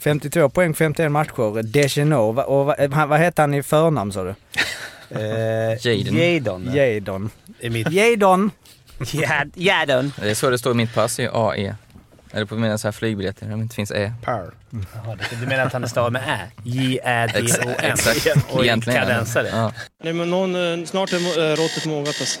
52 poäng, 51 matcher. Va- och vad, han- vad heter han i förnamn sa du? Eh, Jadon. Jadon. Jadon. är. Jadon! Jad- Jadon. Det är så det står i mitt pass, är AE. Eller på mina så här flygbiljetter, om det inte finns E. Jaha, det- Du menar att han stavar med Ä? J-Ä-D-O-N. Exakt. Och Egentligen. kadensare. Ja. Nej, men någon, eh, snart är eh, råttet mogat alltså.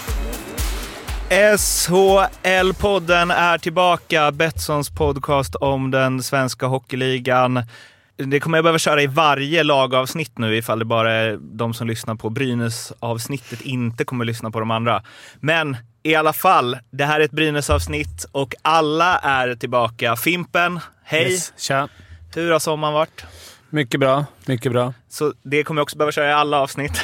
SHL-podden är tillbaka. Betssons podcast om den svenska hockeyligan. Det kommer jag behöva köra i varje lagavsnitt nu ifall det bara är de som lyssnar på Brynäs-avsnittet inte kommer lyssna på de andra. Men i alla fall, det här är ett Brynäs-avsnitt och alla är tillbaka. Fimpen, hej! Yes. Tja. Hur har sommaren varit? Mycket bra. Mycket bra. Så det kommer jag också behöva köra i alla avsnitt.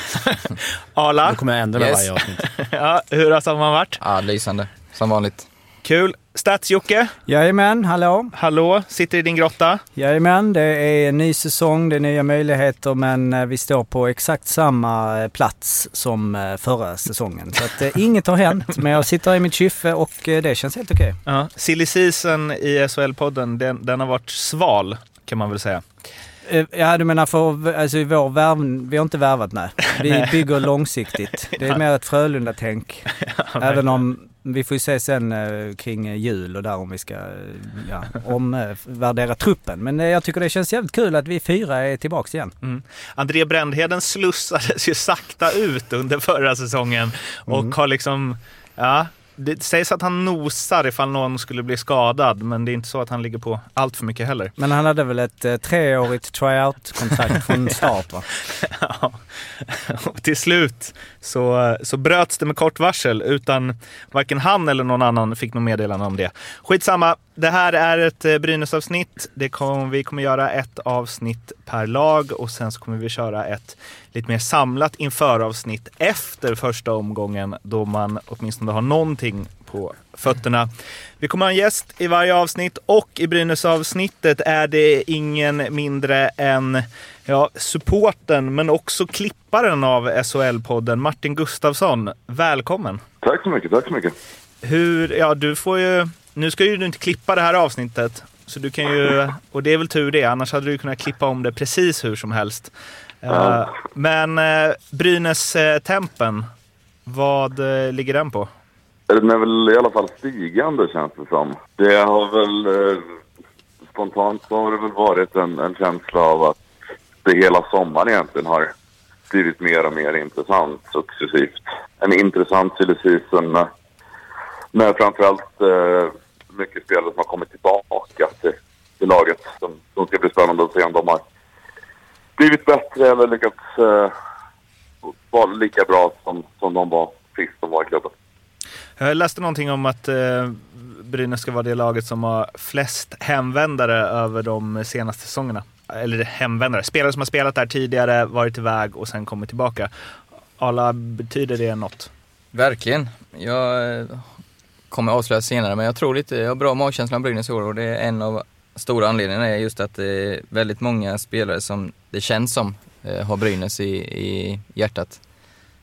Arla, Då kommer jag ändra med Yes. varje avsnitt. ja, hur har sommaren varit? Ja, lysande. Som vanligt. Kul. Stats-Jocke, Jajamän, hallå? hallå, sitter i din grotta. Jajamän, det är en ny säsong, det är nya möjligheter men eh, vi står på exakt samma eh, plats som eh, förra säsongen. Så att eh, inget har hänt men jag sitter i mitt kyffe och eh, det känns helt okej. Ja. Silly season i SHL-podden, den, den har varit sval kan man väl säga. Eh, Ja du menar för alltså, vår värv, vi har inte värvat nej. Vi bygger långsiktigt. Det är mer ett Frölunda-tänk. Även om vi får ju se sen eh, kring eh, jul och där om vi ska ja, omvärdera truppen. Men jag tycker det känns jävligt kul att vi fyra är tillbaks igen. Mm. André Brändheden slussades ju sakta ut under förra säsongen och Mm. har liksom, ja, det sägs att han nosar ifall någon skulle bli skadad, men det är inte så att han ligger på allt för mycket heller. Men han hade väl ett eh, treårigt tryout-kontrakt från start va? Ja. Och till slut så, så bröts det med kort varsel utan varken han eller någon annan fick något meddelande om det. Skitsamma, det här är ett eh, Brynäs-avsnitt. Kom, vi kommer göra ett avsnitt per lag och sen så kommer vi köra ett lite mer samlat inför-avsnitt efter första omgången då man åtminstone har någonting på fötterna. Vi kommer ha en gäst i varje avsnitt och i Brynäs-avsnittet är det ingen mindre än ja, supporten men också klipparen av SHL-podden, Martin Gustafsson. Välkommen! Tack så mycket, tack så mycket. Hur, ja du får ju, nu ska ju du inte klippa det här avsnittet. Så du kan ju, och det är väl tur det, annars hade du kunnat klippa om det precis hur som helst. Ja. Eh, men uh, Brynäs-tempen, vad eh, ligger den på? Den är väl i alla fall stigande känns det som. Det har väl eh, spontant så har det väl varit en, en känsla av att det hela sommaren egentligen har blivit mer och mer intressant successivt. En intressant silly season med, med framförallt eh, mycket spelare som har kommit tillbaka till, till laget. Som, som ska bli spännande att se om de har blivit bättre eller lyckats eh, vara lika bra som, som de var sist de var i klubben. Jag läste någonting om att eh, Brynäs ska vara det laget som har flest hemvändare över de senaste säsongerna. Eller hemvändare, spelare som har spelat där tidigare, varit iväg och sen kommit tillbaka. Alla, betyder det något? Verkligen. Jag eh, kommer avslöjas senare, men jag tror lite, jag har bra magkänsla om Brynäs i år och det är en av stora anledningarna är just att det är väldigt många spelare som det känns som eh, har Brynäs i, i hjärtat.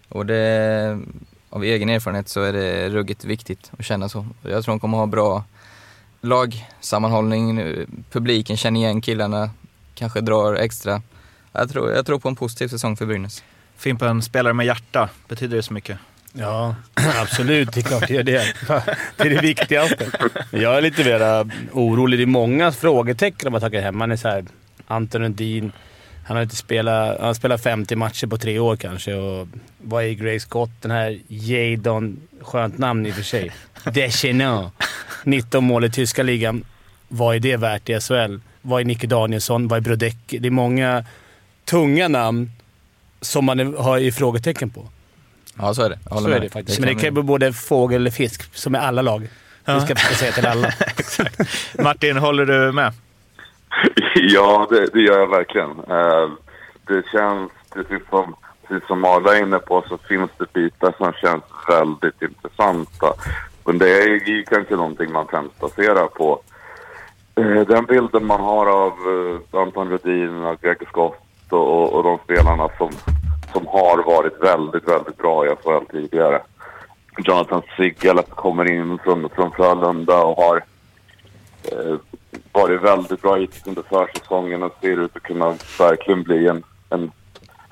Och det, av egen erfarenhet så är det ruggigt viktigt att känna så. Jag tror de kommer ha bra lagsammanhållning, eh, publiken känner igen killarna, kanske drar extra. Jag tror, jag tror på en positiv säsong för Brynäs. Fimpen, spelare med hjärta, betyder det så mycket? Ja, absolut. Det är klart det gör det. Det är det viktigaste. Jag är lite mer orolig. Det är många frågetecken om man tackar hem. Man är såhär, Anton Lundin, han har inte spelat... Han har spelat 50 matcher på tre år kanske. Och vad är Gray Scott? Den här Jadon, skönt namn i och för sig. Deschenaux. 19 mål i tyska ligan. Vad är det värt i SHL? Vad är Nicke Danielsson? Vad är Brodecki? Det är många tunga namn som man har i frågetecken på. Ja, så är det. Jag Så är det faktiskt. Men det kan ju både fågel eller fisk, som i alla lag. Ja. Vi ska försöka säga till alla. Martin, håller du med? Ja, det, det gör jag verkligen. Eh, det känns, precis som, precis som Arla är inne på, så finns det bitar som känns väldigt intressanta. Men det är ju kanske någonting man främst baserar på eh, den bilden man har av eh, Anton Rudin, och Greg Scott och, och de spelarna som, som har varit väldigt, väldigt bra i SHL tidigare. Jonathan Sigalet kommer in från, från Frölunda och har eh, varit väldigt bra hittills under försäsongen och ser ut att kunna verkligen bli en, en,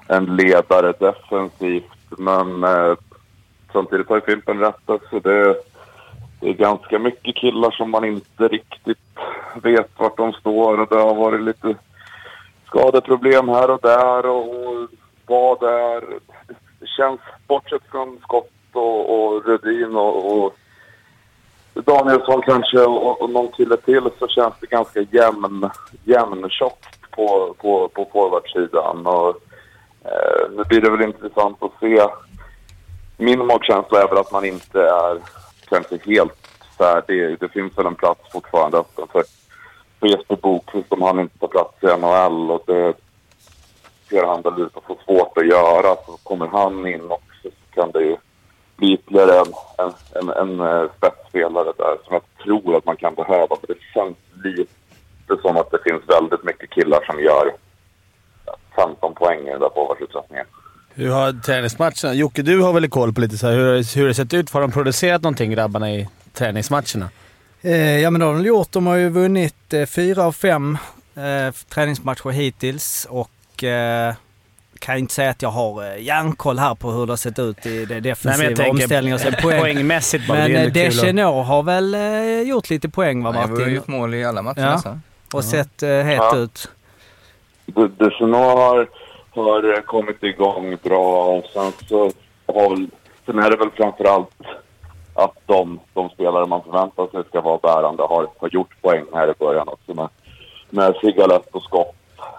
en ledare defensivt. Men eh, samtidigt har ju Fimpen rätt så Det, det är ganska mycket killar som man inte riktigt vet vart de står och det har varit lite skadeproblem här och där och vad det är. Det känns, bortsett från Skott och, och Rudin och, och Danielsson kanske och, och någon kille till så känns det ganska jämn, jämntjockt på, på, på forwardsidan. Och, eh, nu blir det väl intressant att se. Min magkänsla är väl att man inte är kanske helt färdig. Det finns väl en plats fortfarande öppen för, för Jesper Bokvist om han inte tar plats i NHL. Och det ut att få svårt att göra. Så kommer han in också så kan det ju bli ytterligare en, en, en, en uh, spetsspelare där som jag tror att man kan behöva. För det känns lite som att det finns väldigt mycket killar som gör 15 poäng i den där forwardsutsättningen. Hur har träningsmatcherna... Jocke, du har väl koll på lite så här, hur, hur det sett ut? Har de producerat någonting grabbarna i träningsmatcherna? Eh, ja men det har de gjort. De har ju vunnit eh, fyra av fem eh, träningsmatcher hittills och eh, kan inte säga att jag har eh, järnkoll här på hur det har sett ut i det defensiva Nej, men omställningar. Så poäng. Poängmässigt bara. Men eh, Deschenaux har väl eh, gjort lite poäng va Han har Martin? gjort mål i alla matcher Ja. Och sett eh, het Ja. ut. De- Deschenaux har, har kommit igång bra och sen så har sen är det väl framförallt att de, de spelare man förväntar sig ska vara bärande har, har gjort poäng här i början också med, med Sigalet och skott.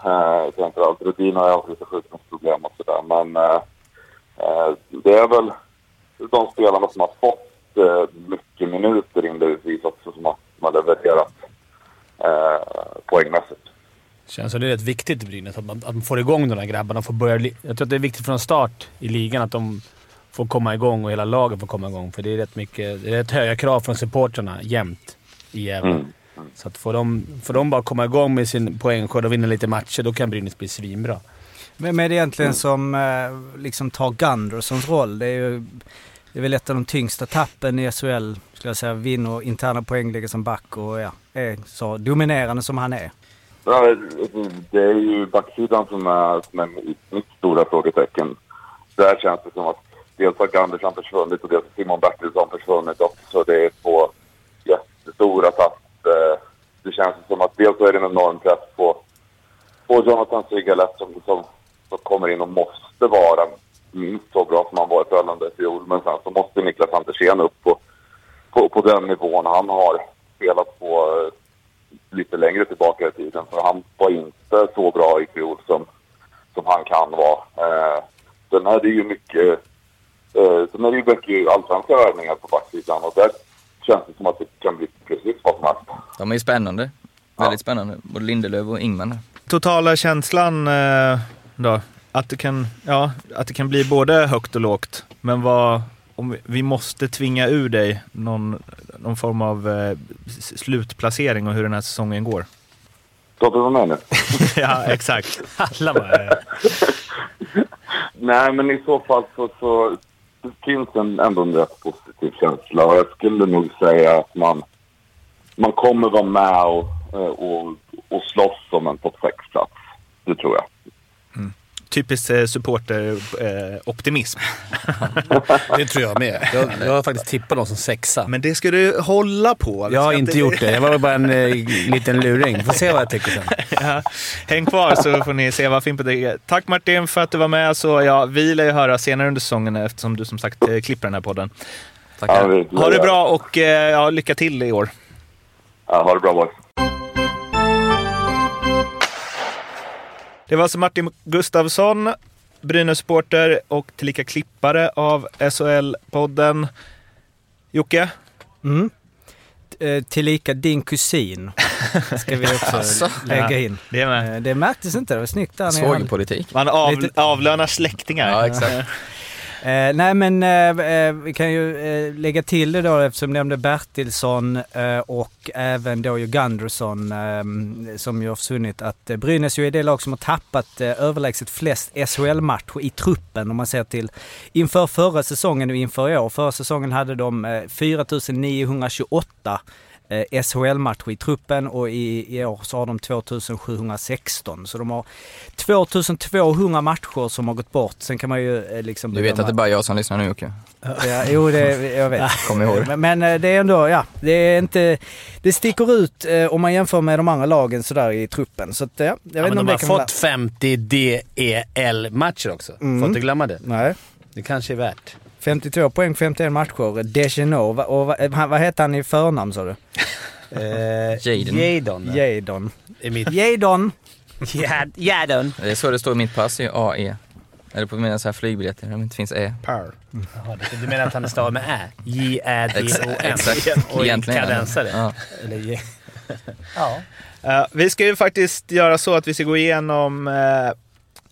Eh, framförallt Rudin har ju haft lite sjukdomsproblem och sådär men eh, eh, det är väl de spelarna som har fått eh, mycket minuter inledningsvis också som har, som har levererat eh, poängmässigt. Känns som det är rätt viktigt i Brynäs att man, att man får igång de där grabbarna. Får börja, jag tror att det är viktigt från start i ligan att de får komma igång och hela laget får komma igång. För det är rätt, mycket, det är rätt höga krav från supportrarna jämt i Gävle. Mm. Så att får de, får de bara komma igång med sin poängskörd och vinna lite matcher, då kan Brynäs bli svinbra. Vem är det egentligen som eh, liksom tar Gundersons roll? Det är ju det är väl ett av de tyngsta tappen i SHL, skulle jag säga. Vinner interna poäng, ligger som back och ja, är så dominerande som han är. Ja, det är ju backsidan som är, som är mitt stora frågetecken. Där känns det som att dels har Gandersson försvunnit och dels har Simon Bertilsson försvunnit också. Det är två jättestora tapp. Eh, Det känns som att dels är det en enorm press på, på Jonathan Sigalet som, som, som kommer in och måste vara minst så bra som han var i Frölunda i fjol. Men sen så måste Niklas Andersén upp på, på, på den nivån han har spelat på eh, lite längre tillbaka i tiden. För han var inte så bra i fjol som, som han kan vara. Eh, sen är det ju mycket, eh, sen är det ju mycket allsvenska övningar på backsidan och där känns det som att det kan bli precis vad som helst. De är ju spännande. Väldigt spännande. Både Lindelöf och Ingman. Totala känslan eh, då? Att det, kan, ja, att det kan bli både högt och lågt. Men vad, om vi, vi måste tvinga ur dig någon, någon form av eh, slutplacering och hur den här säsongen går. Pratar du med mig nu? ja, exakt. Alla bara... eh, Nej, men i så fall så, så det finns en, ändå en rätt positiv känsla. Och jag skulle nog säga att man, man kommer vara med och, eh, och, och slåss om en topp 6-plats. Det tror jag. Typiskt eh, supporter-optimism. Det tror jag med. Jag, jag har faktiskt tippat dem som sexa. Men det ska du hålla på. Jag har inte gjort det. Jag var bara en eh, liten luring. Får se vad jag tycker sen. Ja, häng kvar så får ni se vad Fimpen tycker. Tack Martin för att du var med. Så ja, vi lär ju höra senare under säsongen eftersom du som sagt eh, klipper den här podden. Tackar. Ja, Ha det bra och eh, ja, lycka till i år. Ja, ha det bra boys. Det var alltså Martin Gustafsson, Brynäs-supporter och tillika klippare av SHL-podden. Jocke, Mm. Eh, Tillika din kusin. ska vi också Asså? lägga in. Det, med. Eh, Det märktes inte, det var snyggt. Svågerpolitik. Man av, avlönar släktingar. Ja, exakt. Eh, nej men eh, eh, vi kan ju eh, lägga till det då eftersom du nämnde Bertilsson eh, och även då ju Gunderson eh, som ju har försvunnit. Att eh, Brynäs ju är det lag som har tappat eh, överlägset flest SHL-matcher i truppen om man ser till inför förra säsongen och inför i år. Förra säsongen hade de eh, 4928 SHL-matcher i truppen och i, i år så har de 2716. Så de har 2200 matcher som har gått bort. Sen kan man ju eh, liksom... Du vet bedöma- att det är bara jag som lyssnar nu Jocke. Ja, jo, det, jag vet. Kom ihåg. Men, men eh, det är ändå, ja, det är inte... Det sticker ut eh, om man jämför med de andra lagen sådär i truppen. Så att, ja, jag vet Ja, men de har fått 50 DEL-matcher också. Mm. Får inte glömma det. Nej. Det kanske är värt. 52 poäng, 51 matcher. Degenot, Va- och vad, vad heter han i förnamn sa du? Eh, Jadon. Jadon. Jadon. Jadon! Jadon. Det är så det står i mitt pass, är AE. Eller på mina så här flygbiljetter, om det inte finns E. Power. Jaha, det- du menar att han är stavar med Ä? J-Ä-D-O-N. Och Egentligen kadensare. Ja. Eller. Ja. Eh, vi ska ju faktiskt göra så att vi ska gå igenom eh,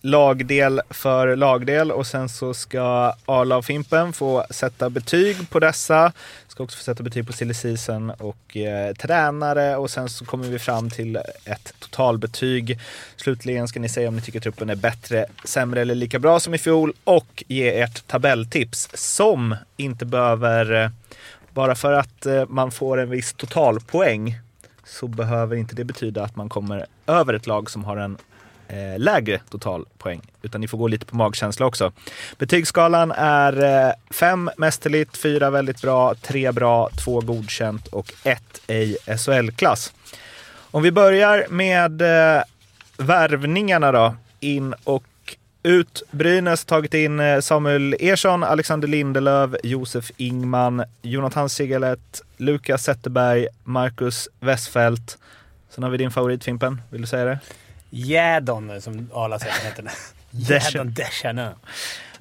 lagdel för lagdel och sen så ska Arla och Fimpen få sätta betyg på dessa. Ska också få sätta betyg på silly season och eh, tränare och sen så kommer vi fram till ett totalbetyg. Slutligen ska ni säga om ni tycker truppen är bättre, sämre eller lika bra som i fjol och ge ert tabelltips som inte behöver, eh, bara för att eh, man får en viss totalpoäng så behöver inte det betyda att man kommer över ett lag som har en eh, lägre totalpoäng. Utan ni får gå lite på magkänsla också. Betygsskalan är eh, 5 mästerligt, 4 väldigt bra, 3 bra, 2 godkänt och 1 ej SHL-klass. Om vi börjar med eh, värvningarna då. In och ut. Brynäs tagit in eh, Samuel Ersson, Alexander Lindelöf, Josef Ingman, Jonathan Sigalet, Lukas Zetterberg, Marcus Westfält. Sen har vi din favorit Fimpen, vill du säga det? Jadon, som Arla han heter. Jadon Deschanel.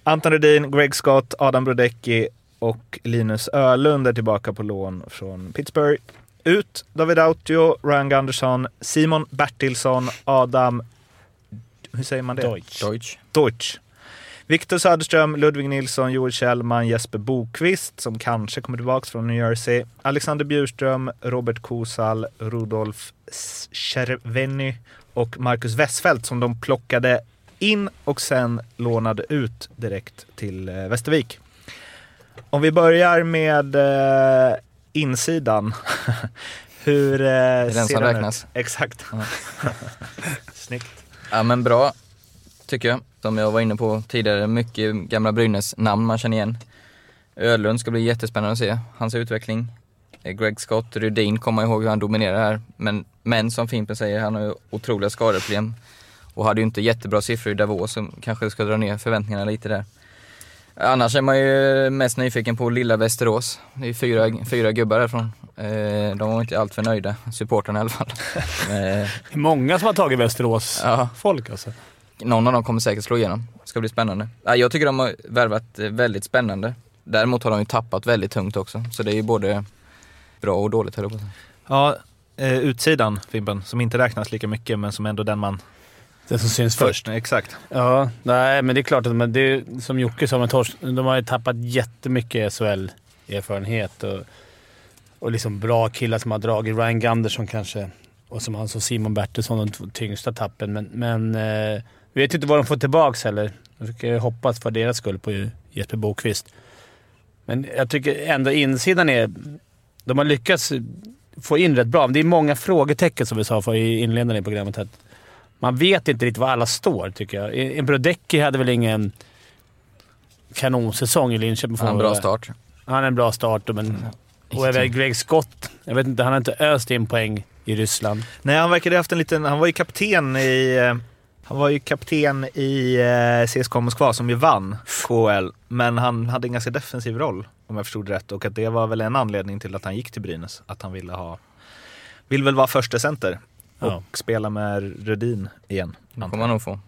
Anton Rudin, Greg Scott, Adam Brodecki och Linus Ölund är tillbaka på lån från Pittsburgh. Ut David Autio, Ryan Gunderson, Simon Bertilsson, Adam... Hur säger man det? Deutsch. Deutsch. Deutsch. Viktor Söderström, Ludvig Nilsson, Joel Kjellman, Jesper Bokvist som kanske kommer tillbaka från New Jersey. Alexander Bjurström, Robert Kosal, Rudolf Cervenny och Marcus Westfält som de plockade in och sen lånade ut direkt till eh, Västervik. Om vi börjar med eh, insidan. Hur eh, är den ser som den räknas. ut? Exakt. Ja. Snyggt. Ja men bra, tycker jag. Som jag var inne på tidigare, mycket gamla Brynäs-namn man känner igen. Ölund ska bli jättespännande att se, hans utveckling. Eh, Greg Scott, Rudin kommer ihåg hur han dominerar här. Men, men som Fimpen säger, han har ju otroliga skadeproblem. Och hade ju inte jättebra siffror i Davos som kanske ska dra ner förväntningarna lite där. Annars är man ju mest nyfiken på lilla Västerås. Det är fyra, fyra gubbar därifrån. Eh, de var inte alltför nöjda, supportrarna i alla fall. Eh, Det är många som har tagit Västerås ja. folk alltså. Någon av dem kommer säkert slå igenom. Det ska bli spännande. Ja, Jag tycker de har värvat eh, väldigt spännande. Däremot har de ju tappat väldigt tungt också. Så det är ju både bra och dåligt höll jag på att. Ja, eh, utsidan Fimpen, som inte räknas lika mycket men som ändå den man... Den som syns först. Exakt. Ja, nej, men det är klart att de, det är, som Jocke sa de har ju tappat jättemycket SHL-erfarenhet och, och liksom bra killar som har dragit. Ryan Gunderson kanske och som han som Simon Bertilsson, de tyngsta tappen. Men, men eh, vi vet ju inte vad de får tillbaka heller. Jag tycker hoppas för deras skull på Jesper Bokvist. Men jag tycker ändå insidan är... De har lyckats få in rätt bra. Men det är många frågetecken som vi sa för i inledningen i programmet. Att man vet inte riktigt var alla står, tycker jag. En Brodecki hade väl ingen kanonsäsong i Linköping. Han har en bra start. Han har en bra start, men... Och även Greg Scott. Jag vet inte, han har inte öst in poäng i Ryssland. Nej, han verkade haft en liten... Han var ju kapten i... eh, Han var ju kapten i eh, CSKA Moskva som ju vann KL. Men han hade en ganska defensiv roll om jag förstod rätt. Och att det var väl en anledning till att han gick till Brynäs. Att han ville ha... Vill väl vara första center och Ja. spela med Rödin igen. Det kommer man nog få.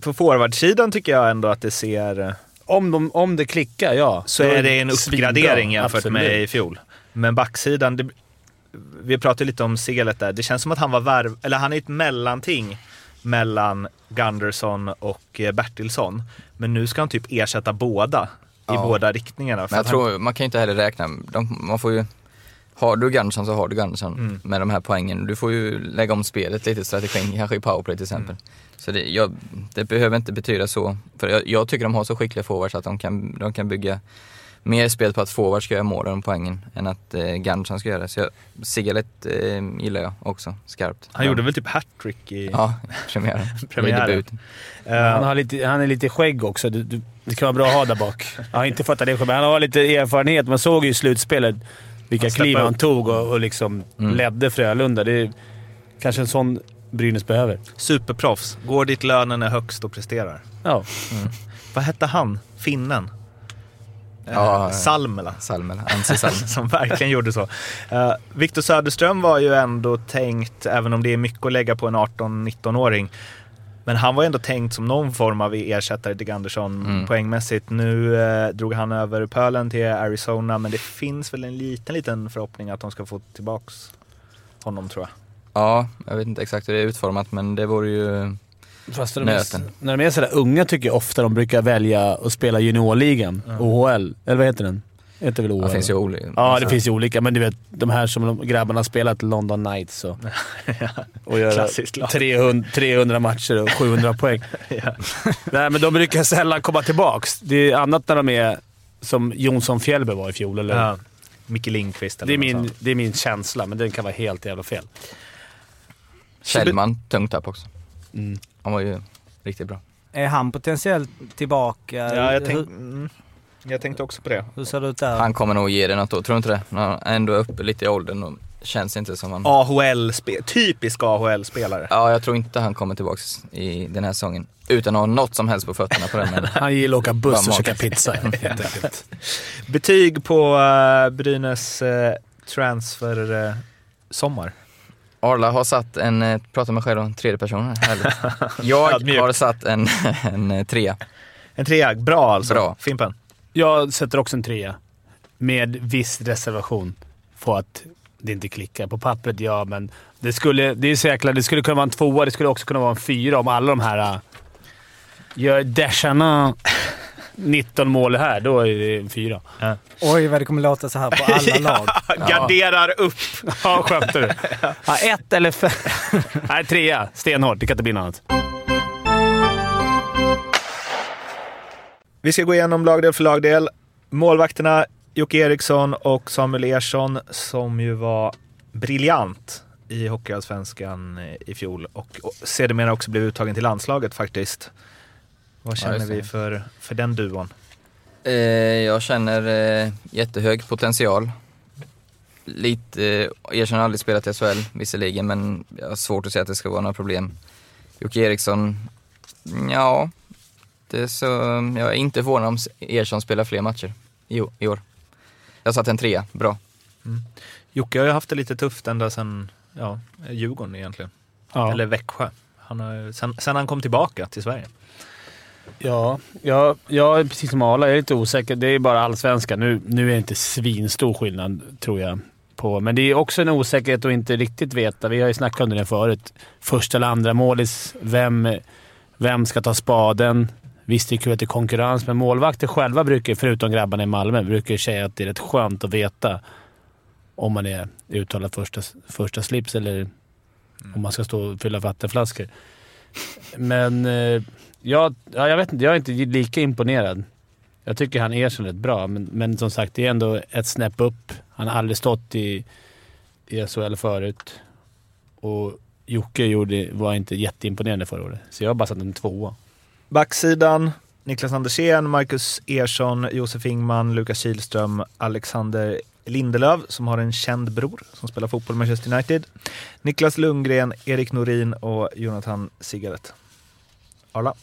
På forwardsidan tycker jag ändå att det ser... eh, Om, de, om det klickar, ja. Så är det en uppgradering jämfört Absolut. med i fjol. Men backsidan, det, vi pratade lite om Segelet där. Det känns som att han var värv, eller han är ett mellanting mellan Gunderson och eh, Bertilsson. Men nu ska han typ ersätta båda Ja. båda riktningarna. Men jag att han- tror, man kan ju inte heller räkna, de, man får ju, har du Gunnarsson så har du Gunnarsson Mm. med de här poängen. Du får ju lägga om spelet lite, strategin, kanske i powerplay till exempel. Mm. Så det, jag, det behöver inte betyda så, för jag, jag tycker de har så skickliga forwards att de kan, de kan bygga mer spel på att forwards ska göra mål än poängen än att eh, Gunnarsson ska göra det. Så jag, Sigalet eh, gillar jag också skarpt. han gjorde väl typ hattrick i Ja, premiären. premiären. Eh, Han, har lite, han är lite skägg också. Du, du, det kan vara bra att ha där bak. Jag har inte fattat det själv, men han har lite erfarenhet. Man såg ju i slutspelet vilka kliv han upp. tog och, och liksom Mm. ledde Frölunda. Det är kanske en sån Brynäs behöver. Superproffs. Går dit lönen är högst och presterar. Ja. Vad hette han? Finnen? Ja, Eh, Salmela. Salmela, Salmela. som verkligen gjorde så. Uh, Viktor Söderström var ju ändå tänkt, även om det är mycket att lägga på en 18-19-åring, men han var ju ändå tänkt som någon form av ersättare till Andersson Mm. poängmässigt. Nu eh, drog han över pölen till Arizona, men det finns väl en liten, liten förhoppning att de ska få tillbaks honom tror jag. Ja, jag vet inte exakt hur det är utformat men det vore ju Fast när de, är, när de är sådär unga tycker jag ofta de brukar välja att spela juniorligan. OHL. Eller vad heter den? Heter väl OHL? Det finns ju olika. Ja, det alltså, finns ju olika. Men du vet, de här som de, grabbarna har spelat London Knights och, och gör Klassiskt lag. 300, 300 matcher och 700 poäng. Ja. Nej, men de brukar sällan komma tillbaks. Det är annat när de är som Jonsson Fjällberg var i fjol, eller? Ja. Micke Lindqvist eller Det är, min, sånt. det är min känsla, men den kan vara helt jävla fel. Kjellman, tungt tapp också. Mm. Han var ju riktigt bra. Är han potentiellt tillbaka? Ja, jag, tänk, mm, jag tänkte också på det. hur ser det ut där? Han kommer nog ge det något år, tror du inte det? Han är ändå uppe lite i åldern och känns inte som han... AHL, typisk AHL-spelare. Ja, jag tror inte han kommer tillbaks i den här säsongen. Utan att ha något som helst på fötterna på den. Han gillar att åka buss och käka pizza. helt enkelt. Betyg på uh, Brynäs uh, transfer uh, sommar. Arla har satt en, eh, prata med själv om tredje person här, härligt. Jag har satt en, en eh, trea. En trea, bra alltså. Bra. Fimpen. Jag sätter också en trea. Med viss reservation på att det inte klickar. På pappret, ja, men det skulle, det är så jäkla, det skulle kunna vara en tvåa. Det skulle också kunna vara en fyra om alla de här... äh, Gör Deschana 19 mål här, då är det fyra. Oj, vad det kommer låta så här på alla lag. Garderar upp. Ja, skämtar du? Ja, ett eller fem... Nej, trea. Stenhårt. Det kan inte bli något annat. Vi ska gå igenom lagdel för lagdel. Målvakterna Jocke Eriksson och Samuel Ersson som ju var briljant i Hockeyallsvenskan i fjol och och sedermera också blev uttagen till landslaget faktiskt. Vad känner vi för, för den duon? Eh, jag känner eh, jättehög potential. Lite, eh, har aldrig spelat i SHL visserligen, men jag har svårt att säga att det ska vara några problem. Jocke Eriksson, ja, det är så, jag är inte förvånad om Ersson spelar fler matcher i, o- i år. Jag satt en trea, bra. Jocke har ju haft det lite tufft ända sedan ja, Djurgården egentligen. Ja. Eller Växjö. Han har, sen, sen han kom tillbaka till Sverige. Ja, ja, jag är precis som Arla. Jag är lite osäker. Det är bara allsvenska. Nu, nu är det inte svinstor skillnad, tror jag. På. Men det är också en osäkerhet att inte riktigt veta. Vi har ju snackat om det förut. Första eller andra målis. Vem, vem ska ta spaden? Visst, det är kul att det är konkurrens, men målvakter själva brukar, förutom grabbarna i Malmö, brukar säga att det är rätt skönt att veta om man är uttalad första, första slips eller om man ska stå och fylla vattenflaskor. Men eh, jag, ja, jag vet inte, jag är inte lika imponerad. Jag tycker han är rätt bra, men, men som sagt, det är ändå ett snäpp upp. Han har aldrig stått i, i SHL förut. Och Jocke gjorde, var inte jätteimponerande förra året, så jag har bara satt en tvåa. Backsidan, Niklas Andersén, Marcus Ersson, Josef Ingman, Lukas Kihlström, Alexander Lindelöf som har en känd bror som spelar fotboll i Manchester United. Niklas Lundgren, Erik Norin och Jonathan Sigaret. Arla?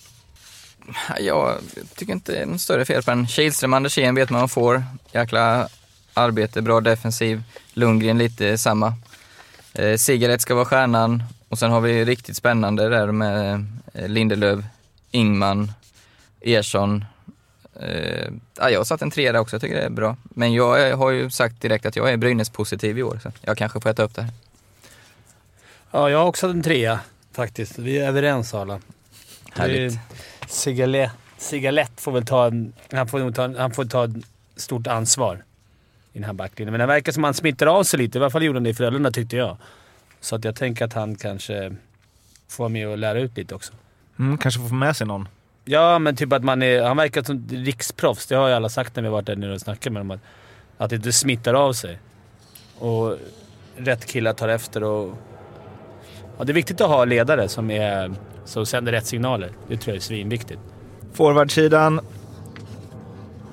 Jag tycker inte det är något större fel på den. Kihlström, Andersén vet man vad man får. Jäkla arbete, bra defensiv. Lundgren lite samma. Eh, Sigaret ska vara stjärnan och sen har vi riktigt spännande där med eh, Lindelöf, Ingman, Ersson. Eh, ja, jag har satt en trea där också, jag tycker det är bra. Men jag har ju sagt direkt att jag är Brynäs-positiv i år, så jag kanske får äta upp det här. Ja, jag har också en trea faktiskt. Vi är överens alla. Härligt. Sigalet får väl ta, en, han får, ta, han får ta ett stort ansvar i den här backlinjen. Men det verkar som att han smittar av sig lite. I alla fall gjorde han det i Frölunda tyckte jag. Så att jag tänker att han kanske får vara med och lära ut lite också. Mm, kanske får med sig någon. Ja, men typ att man är... Han verkar som riksproffs. Det har ju alla sagt när vi varit där nere och snackat med dem. Att, att det inte smittar av sig. Och rätt killar tar efter och... Ja, det är viktigt att ha ledare som, är, som sänder rätt signaler. Det tror jag är svinviktigt. Forwardsidan.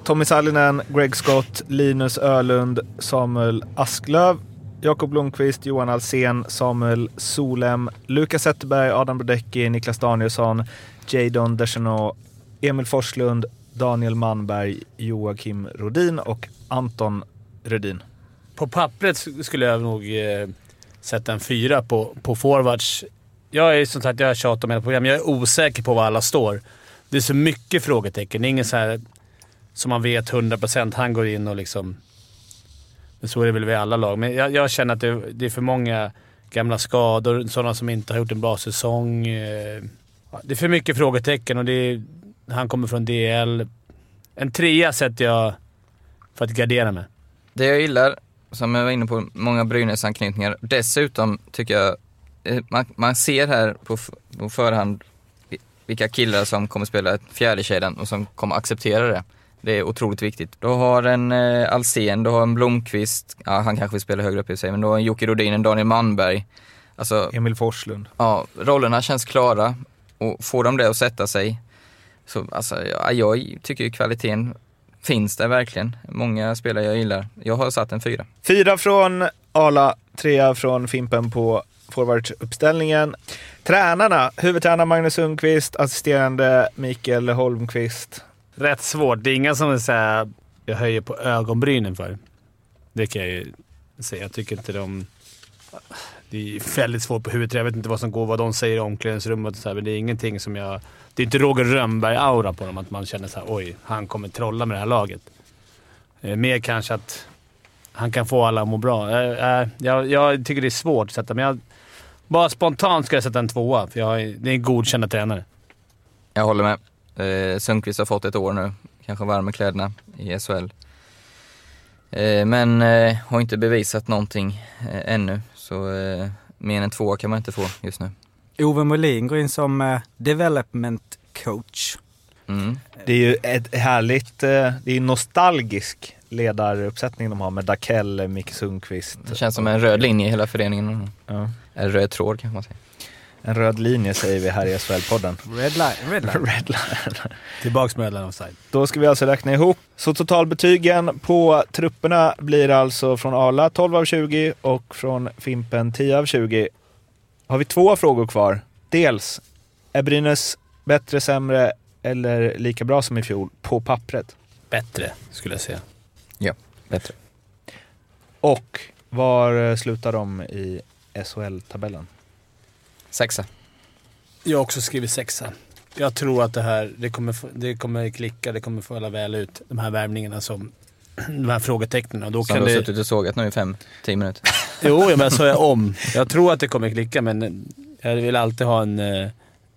Tommy Sallinen, Greg Scott, Linus Ölund, Samuel Asklöv, Jakob Blomqvist, Johan Alsen, Samuel Solem, Lukas Zetterberg, Adam Brodecki, Niklas Danielsson, Jadon Deschanel, Emil Forslund, Daniel Manberg, Joakim Rodin och Anton Rödin. På pappret sk- skulle jag nog eh, sätta en fyra på, på forwards. Jag är som sagt, jag har tjatat om hela programmet. Jag är osäker på var alla står. Det är så mycket frågetecken. Det är ingen så här som man vet 100% han går in och liksom... Men så är det väl vid alla lag. Men jag, jag känner att det, det är för många gamla skador, sådana som inte har gjort en bra säsong. Eh, det är för mycket frågetecken och det är, han kommer från DL. En trea sätter jag för att gardera mig. Det jag gillar, som jag var inne på, många Brynäs-anknytningar. Dessutom tycker jag, man, man ser här på, på förhand vi- vilka killar som kommer spela fjärdekedjan och som kommer acceptera det. Det är otroligt viktigt. Du har en eh, Alsen, du har en Blomqvist, ja han kanske vill spela högre upp i sig, men du har en Jocke Rodin, en Daniel Manberg. Alltså, Emil Forslund. ja, rollerna känns klara och får de det att sätta sig så alltså, ja, jag tycker ju kvaliteten finns där verkligen. Många spelare jag gillar. Jag har satt en fyra. Fyra från Arla, trea från Fimpen på forwardsuppställningen. Tränarna, huvudtränare Magnus Sundqvist, assisterande Mikael Holmqvist. rätt svårt. Det är inga som så här, jag höjer på ögonbrynen för. Det kan jag ju säga. Jag tycker inte de... Det är väldigt svårt på huvudet. Jag vet inte vad som går, vad de säger i omklädningsrummet och så här, men det är ingenting som jag... Det är inte Roger Rönnberg-aura på dem, att man känner så här, oj, han kommer trolla med det här laget. Eh, mer kanske att han kan få alla att må bra. Jag, jag, jag tycker det är svårt att sätta, men jag, bara spontant ska jag sätta en tvåa, för jag, är- det är en godkända tränare. Jag håller med. Eh, Sundqvist har fått ett år nu. Kanske varm i kläderna i SHL. Eh, men eh, har inte bevisat någonting eh, ännu. Så eh, mer än två kan man inte få just nu. Ove Molin går in som eh, development coach. Mm. Det är ju ett härligt, eh, det är en nostalgisk ledaruppsättning de har med Dakell, Micke Sundqvist. Det känns som en röd linje i hela föreningen. Ja. En röd tråd kan man säga. En röd linje säger vi här i SHL-podden. Red line. Red line. Red line. Tillbaks med Redline Offside. Då ska vi alltså räkna ihop. Så totalbetygen på trupperna blir alltså från Arla 12 av 20 och från Fimpen 10 av 20. Har vi två frågor kvar. Dels, är Brynäs bättre, sämre eller lika bra som i fjol på pappret? Bättre, skulle jag säga. Bättre. Och var slutar de i SHL-tabellen? Sexa. Jag har också skrivit sexa. Jag tror att det här det kommer, det kommer klicka, det kommer falla väl ut. De här värvningarna som... De här frågetecknen. Och då Som kan du har det, suttit och sågat nu i fem, tio minuter. jo, jag men så jag om. Jag tror att det kommer klicka, men jag vill alltid ha en eh,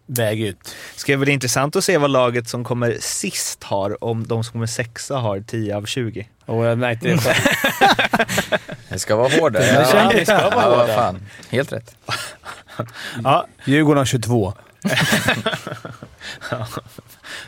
väg ut. Ska det bli intressant att se vad laget som kommer sist har, om de som kommer sexa har 10 av 20. Och jag märkte det själv. Det ska vara. Det kände det ska vara ja, vad fan. Helt rätt. Ja, Djurgården har 22.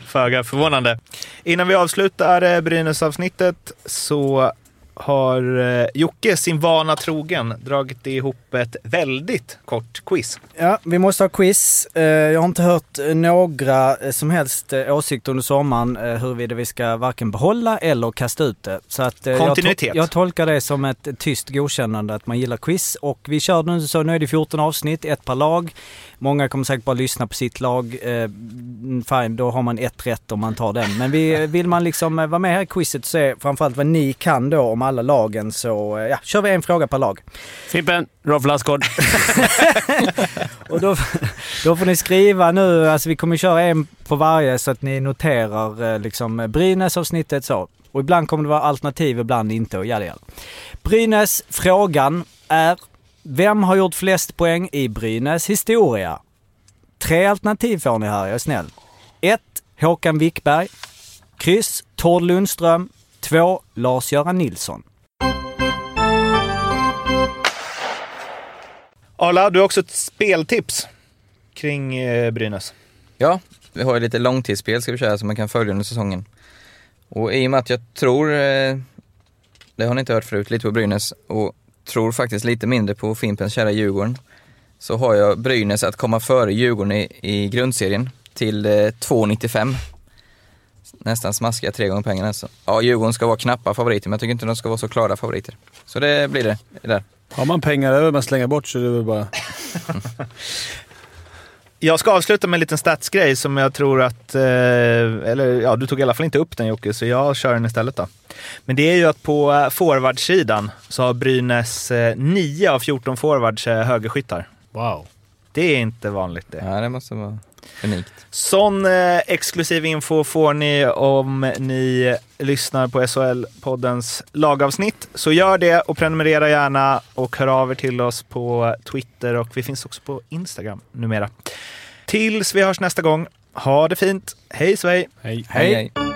Föga förvånande. Innan vi avslutar eh, Brynäs-avsnittet så har eh, Jocke sin vana trogen dragit ihop ett väldigt kort quiz. Ja, vi måste ha quiz. Eh, Jag har inte hört eh, några som helst åsikter under sommaren huruvida vi ska varken behålla eller kasta ut det. Så att jag, Kontinuitet. to- jag tolkar det som ett tyst godkännande att man gillar quiz. Och vi kör nu så, nu är det 14 avsnitt, ett per lag. Många kommer säkert bara lyssna på sitt lag. Mm, fine, då har man ett rätt om man tar den. Men vi, vill man liksom vara med här i quizet och se framförallt vad ni kan då om alla lagen så eh, ja, kör vi en fråga per lag. Fimpen, Rolf Lassgård. Och då, då får ni skriva nu, alltså vi kommer köra en på varje så att ni noterar eh, liksom Brynäs-avsnittet så. Och ibland kommer det vara alternativ, ibland inte och jada jada. Brynäs, frågan är vem har gjort flest poäng i Brynäs historia? Tre alternativ får ni här, jag är snäll. 1. Håkan Wickberg. Kryss. Tord Lundström. 2. Lars-Göran Nilsson. Arla, du har också ett speltips kring eh, Brynäs. Ja, vi har ju lite långtidsspel ska vi köra som man kan följa under säsongen. Och i och med att jag tror, eh, det har ni inte hört förut, lite på Brynäs och tror faktiskt lite mindre på Fimpens kära Djurgården. Så har jag Brynäs att komma före Djurgården i, i grundserien till eh, 2,95. Nästan smaskiga tre gånger pengarna alltså. Ja, Djurgården ska vara knappa favoriter, men jag tycker inte de ska vara så klara favoriter. Så det blir det, det där. Har man pengar över man slänger bort så är det väl bara... Jag ska avsluta med en liten statsgrej som jag tror att, eh, eller ja, du tog i alla fall inte upp den Jocke, så jag kör den istället då. Men det är ju att på eh, forwardsidan så har Brynäs eh, 9 av 14 forwards eh, högerskyttar. Wow. Det är inte vanligt det. Ja, det måste vara unikt. Sån eh, exklusiv info får ni om ni lyssnar på SHL-poddens lagavsnitt. Så gör det och prenumerera gärna och hör av er till oss på Twitter och vi finns också på Instagram numera. Tills vi hörs nästa gång, ha det fint. Hej svej! Hej. hej. hej.